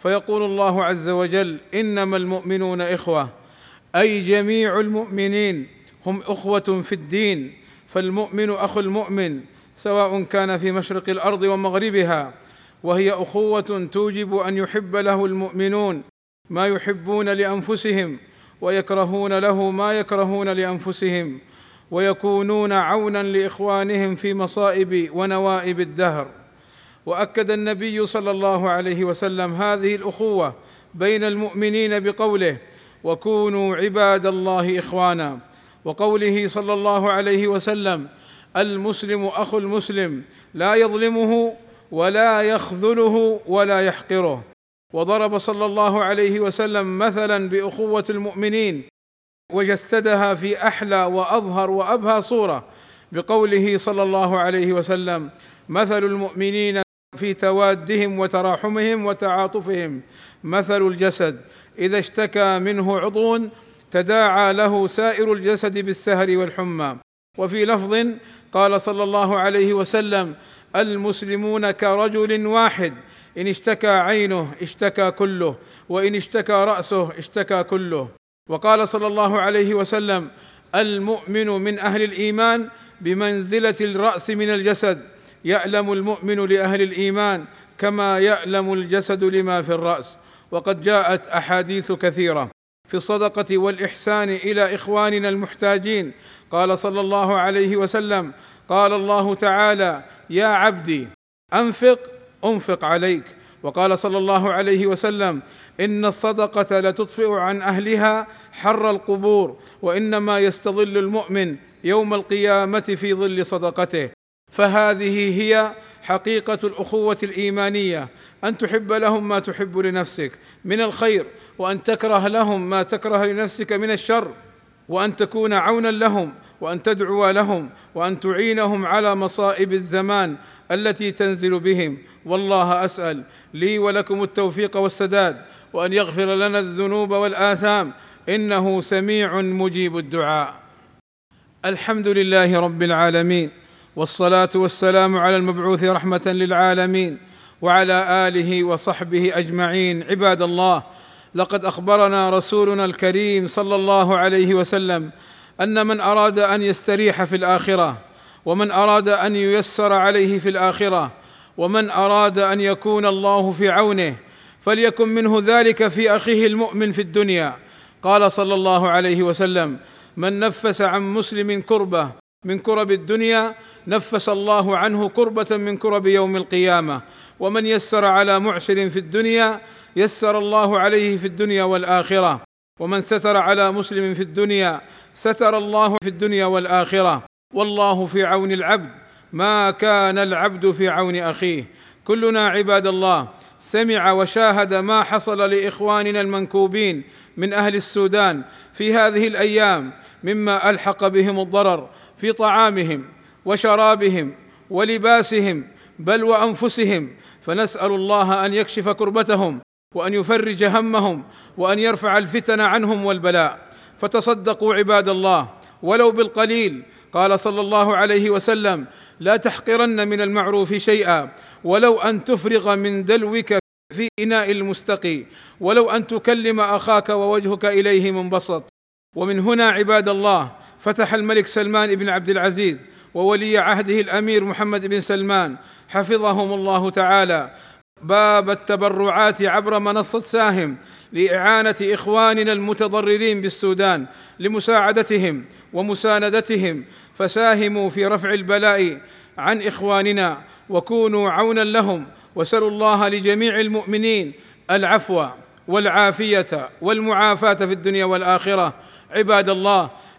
فيقول الله عز وجل إنما المؤمنون إخوة أي جميع المؤمنين هم إخوة في الدين فالمؤمن أخو المؤمن سواء كان في مشرق الأرض ومغربها وهي أخوة توجب أن يحب له المؤمنون ما يحبون لأنفسهم ويكرهون له ما يكرهون لأنفسهم ويكونون عونا لإخوانهم في مصائب ونوائب الدهر. وأكد النبي صلى الله عليه وسلم هذه الأخوة بين المؤمنين بقوله وكونوا عباد الله إخوانا وقوله صلى الله عليه وسلم المسلم أخو المسلم لا يظلمه ولا يخذله ولا يحقره وضرب صلى الله عليه وسلم مثلا بأخوة المؤمنين وجسدها في أحلى وأظهر وأبهى صورة بقوله صلى الله عليه وسلم مثل المؤمنين في توادهم وتراحمهم وتعاطفهم. مثل الجسد. إذا اشتكى منه عضو تداعى له سائر الجسد بالسهر والحمى. وفي لفظ قال صلى الله عليه وسلم المسلمون كرجل واحد. إن اشتكى عينه اشتكى كله. وإن اشتكى رأسه اشتكى كله. وقال صلى الله عليه وسلم المؤمن من أهل الإيمان بمنزلة الرأس من الجسد. يألم المؤمن لأهل الإيمان كما يألم الجسد لما في الرأس. وقد جاءت أحاديث كثيرة في الصدقة والإحسان إلى إخواننا المحتاجين. قال صلى الله عليه وسلم قال الله تعالى يا عبدي أنفق أنفق عليك. وقال صلى الله عليه وسلم إن الصدقة لتطفئ عن أهلها حر القبور وإنما يستظل المؤمن يوم القيامة في ظل صدقته. فهذه هي حقيقة الأخوة الإيمانية. أن تحب لهم ما تحب لنفسك من الخير وأن تكره لهم ما تكره لنفسك من الشر وأن تكون عونا لهم وأن تدعو لهم وأن تعينهم على مصائب الزمان التي تنزل بهم. والله أسأل لي ولكم التوفيق والسداد وأن يغفر لنا الذنوب والآثام. إنه سميع مجيب الدعاء. الحمد لله رب العالمين. والصلاة والسلام على المبعوث رحمة للعالمين وعلى آله وصحبه أجمعين. عباد الله لقد أخبرنا رسولنا الكريم صلى الله عليه وسلم أن من أراد أن يستريح في الآخرة ومن أراد أن ييسر عليه في الآخرة ومن أراد أن يكون الله في عونه فليكن منه ذلك في أخيه المؤمن في الدنيا. قال صلى الله عليه وسلم من نفس عن مسلم كربة من كرب الدنيا نفس الله عنه كربة من كرب يوم القيامة. ومن يسر على معسر في الدنيا يسر الله عليه في الدنيا والآخرة. ومن ستر على مسلم في الدنيا ستر الله في الدنيا والآخرة. والله في عون العبد ما كان العبد في عون أخيه. كلنا عباد الله سمع وشاهد ما حصل لإخواننا المنكوبين من أهل السودان في هذه الأيام مما ألحق بهم الضرر. في طعامهم وشرابهم ولباسهم بل وأنفسهم. فنسأل الله أن يكشف كربتهم وأن يفرج همهم وأن يرفع الفتن عنهم والبلاء. فتصدقوا عباد الله ولو بالقليل. قال صلى الله عليه وسلم لا تحقرن من المعروف شيئا ولو أن تفرغ من دلوك في إناء المستقي. ولو أن تكلم أخاك ووجهك إليه منبسط. ومن هنا عباد الله فتح الملك سلمان بن عبد العزيز وولي عهده الأمير محمد بن سلمان. حفظهم الله تعالى. باب التبرعات عبر منصة ساهم لإعانة إخواننا المتضررين بالسودان لمساعدتهم ومساندتهم. فساهموا في رفع البلاء عن إخواننا وكونوا عونا لهم. وسلوا الله لجميع المؤمنين العفو والعافية والمعافاة في الدنيا والآخرة. عباد الله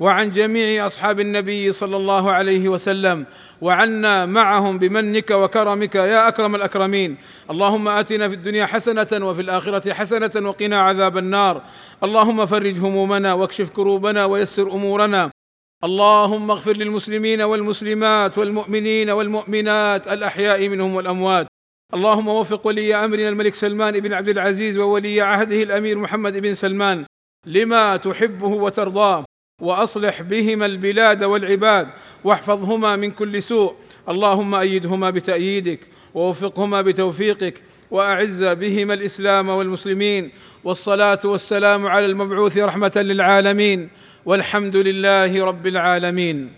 وعن جميع أصحاب النبي صلى الله عليه وسلم وعنا معهم بمنك وكرمك يا أكرم الأكرمين. اللهم آتنا في الدنيا حسنة وفي الآخرة حسنة وقنا عذاب النار. اللهم فرج همومنا واكشف كروبنا ويسر أمورنا. اللهم اغفر للمسلمين والمسلمات والمؤمنين والمؤمنات الأحياء منهم والأموات. اللهم وفق ولي أمرنا الملك سلمان بن عبد العزيز وولي عهده الأمير محمد بن سلمان لما تحبه وترضاه. وأصلح بهما البلاد والعباد واحفظهما من كل سوء. اللهم أيدهما بتأييدك ووفقهما بتوفيقك وأعز بهما الإسلام والمسلمين. والصلاة والسلام على المبعوث رحمة للعالمين. والحمد لله رب العالمين.